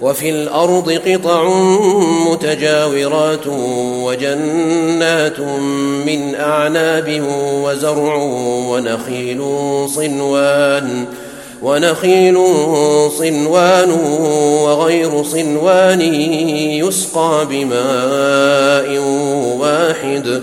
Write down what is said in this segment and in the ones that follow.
وفي الأرض قطع متجاورات وجنات من أعناب وزرع ونخيل صنوان ونخيل صنوان وغير صنوان يسقى بماء واحد.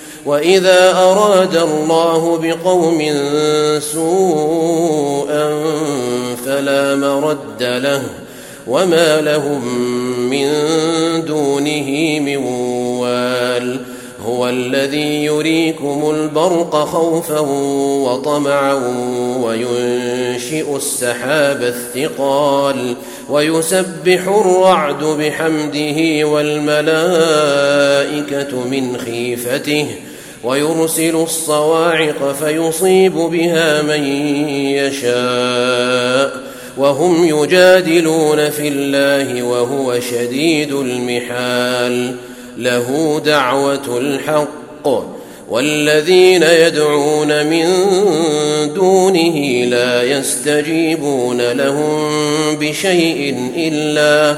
واذا اراد الله بقوم سوءا فلا مرد له وما لهم من دونه من وال هو الذي يريكم البرق خوفا وطمعا وينشئ السحاب الثقال ويسبح الرعد بحمده والملائكه من خيفته ويرسل الصواعق فيصيب بها من يشاء وهم يجادلون في الله وهو شديد المحال له دعوة الحق والذين يدعون من دونه لا يستجيبون لهم بشيء إلا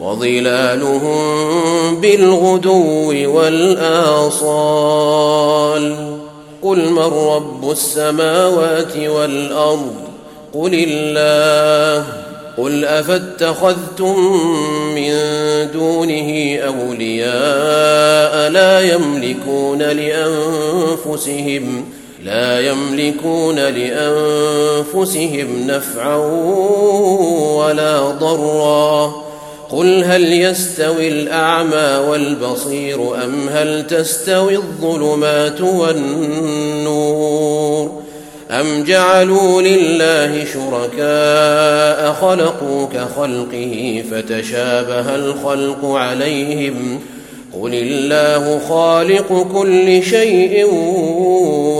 وظلالهم بالغدو والآصال. قل من رب السماوات والأرض؟ قل الله. قل أفاتخذتم من دونه أولياء لا يملكون لأنفسهم لا يملكون لأنفسهم نفعا ولا ضرا. قل هل يستوي الأعمى والبصير أم هل تستوي الظلمات والنور أم جعلوا لله شركاء خلقوا كخلقه فتشابه الخلق عليهم قل الله خالق كل شيء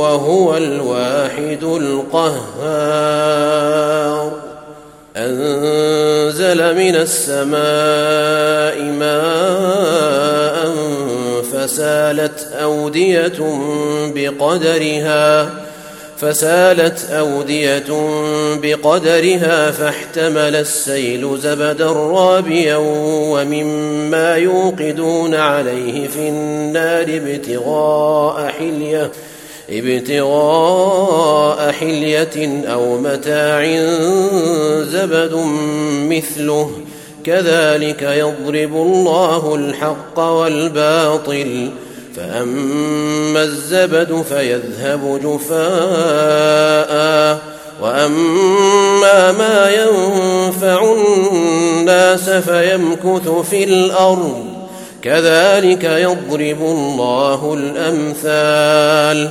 وهو الواحد القهار أنزل من السماء ماء فسالت أودية بقدرها فسالت أودية بقدرها فاحتمل السيل زبدا رابيا ومما يوقدون عليه في النار ابتغاء حليه. ابتغاء حلية أو متاع زبد مثله. كذلك يضرب الله الحق والباطل. فأما الزبد فيذهب جفاء. وأما ما ينفع الناس فيمكث في الأرض. كذلك يضرب الله الأمثال.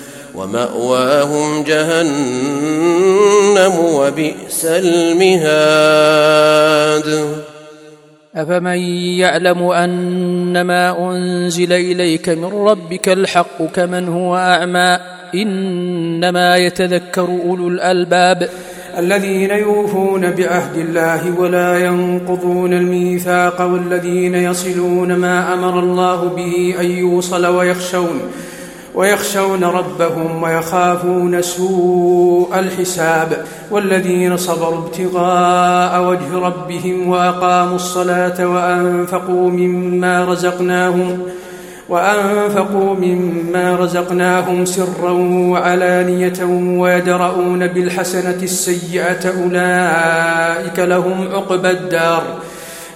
ومأواهم جهنم وبئس المهاد. أفمن يعلم انما أنزل إليك من ربك الحق كمن هو أعمى إنما يتذكر أولو الألباب. الذين يوفون بعهد الله ولا ينقضون الميثاق والذين يصلون ما أمر الله به أن يوصل ويخشون. ويخشون ربهم ويخافون سوء الحساب والذين صبروا ابتغاء وجه ربهم وأقاموا الصلاة وأنفقوا مما رزقناهم وأنفقوا مما رزقناهم سرا وعلانية ويدرؤون بالحسنة السيئة أولئك لهم عقبى الدار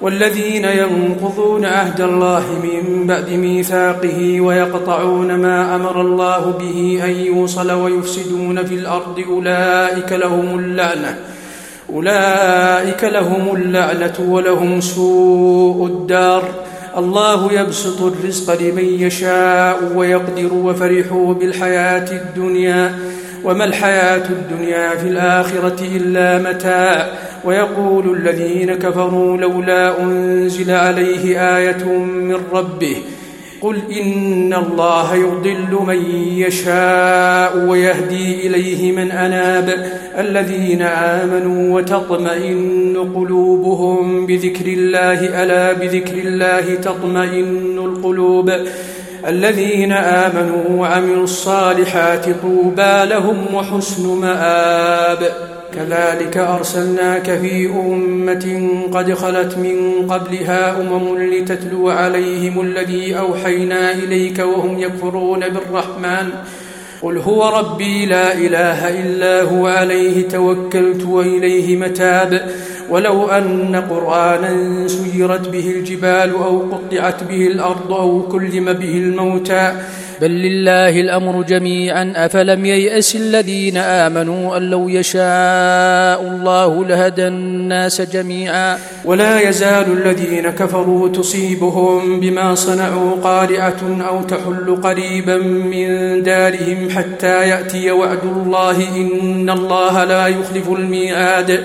والذين ينقضون عهد الله من بعد ميثاقه ويقطعون ما أمر الله به أن يوصل ويفسدون في الأرض أولئك لهم اللعنة أولئك لهم اللعنة ولهم سوء الدار. الله يبسط الرزق لمن يشاء ويقدر وفرحوا بالحياة الدنيا وما الحياة الدنيا في الآخرة إلا متاع. ويقول الذين كفروا لولا أنزل عليه آية من ربه قل إن الله يضل من يشاء ويهدي إليه من أناب الذين آمنوا وتطمئن قلوبهم بذكر الله ألا بذكر الله تطمئن القلوب؟ الذين آمنوا وعملوا الصالحات طوبى لهم وحسن مآب. كذلك أرسلناك في أمة قد خلت من قبلها أمم لتتلو عليهم الذي أوحينا إليك وهم يكفرون بالرحمن قل هو ربي لا إله إلا هو عليه توكلت وإليه متاب ولو أن قرآنا سيرت به الجبال أو قطعت به الأرض أو كلم به الموتى بل لله الأمر جميعا. أفلم ييأس الذين آمنوا أن لو يشاء الله لهدى الناس جميعا. ولا يزال الذين كفروا تصيبهم بما صنعوا قارعة أو تحل قريبا من دارهم حتى يأتي وعد الله إن الله لا يخلف الميعاد.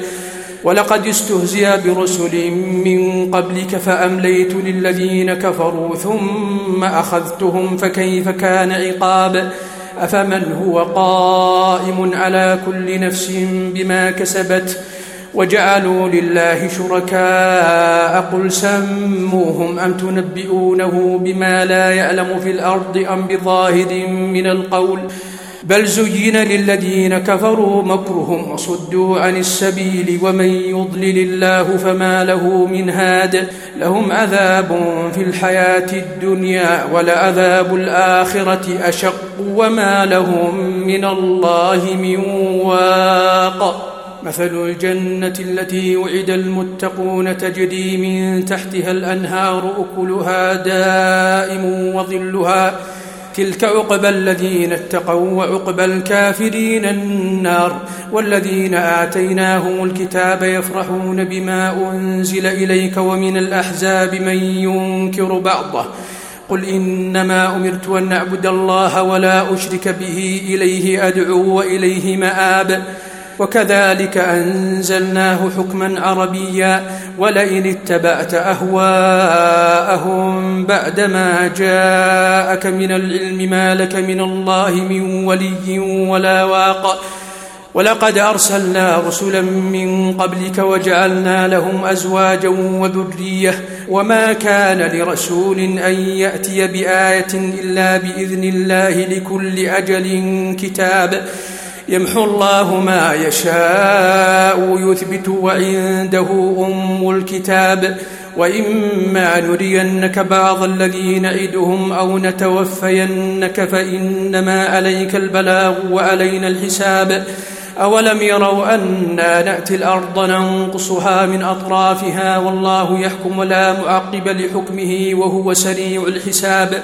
ولقد استهزئ برسل من قبلك فأمليت للذين كفروا ثم أخذتهم فكيف كان عقاب؟ أفمن هو قائم على كل نفس بما كسبت؟ وجعلوا لله شركاء قل سموهم أم تنبئونه بما لا يعلم في الأرض أم بظاهر من القول؟ بل زين للذين كفروا مكرهم وصدوا عن السبيل ومن يضلل الله فما له من هاد لهم عذاب في الحياة الدنيا ولعذاب الآخرة أشق وما لهم من الله من واق. مثل الجنة التي وعد المتقون تجري من تحتها الأنهار أكلها دائم وظلها تلك عقبى الذين اتقوا وعقبى الكافرين النار والذين آتيناهم الكتاب يفرحون بما أنزل إليك ومن الأحزاب من ينكر بعضه قل إنما أمرت أن أعبد الله ولا أشرك به إليه أدعو وإليه مآب وكذلك أنزلناه حكما عربيا ولئن اتبعت أهواءهم بعدما جاءك من العلم ما لك من الله من ولي ولا واق ولقد أرسلنا رسلا من قبلك وجعلنا لهم أزواجا وذرية وما كان لرسول أن يأتي بآية إلا بإذن الله لكل أجل كتاب. يمحو الله ما يشاء يثبت وعنده أم الكتاب. وإما نرينك بعض الذي نعدهم أو نتوفينك فإنما عليك البلاغ وعلينا الحساب. أولم يروا أنا نأتي الأرض ننقصها من أطرافها؟ والله يحكم لا معقب لحكمه وهو سريع الحساب.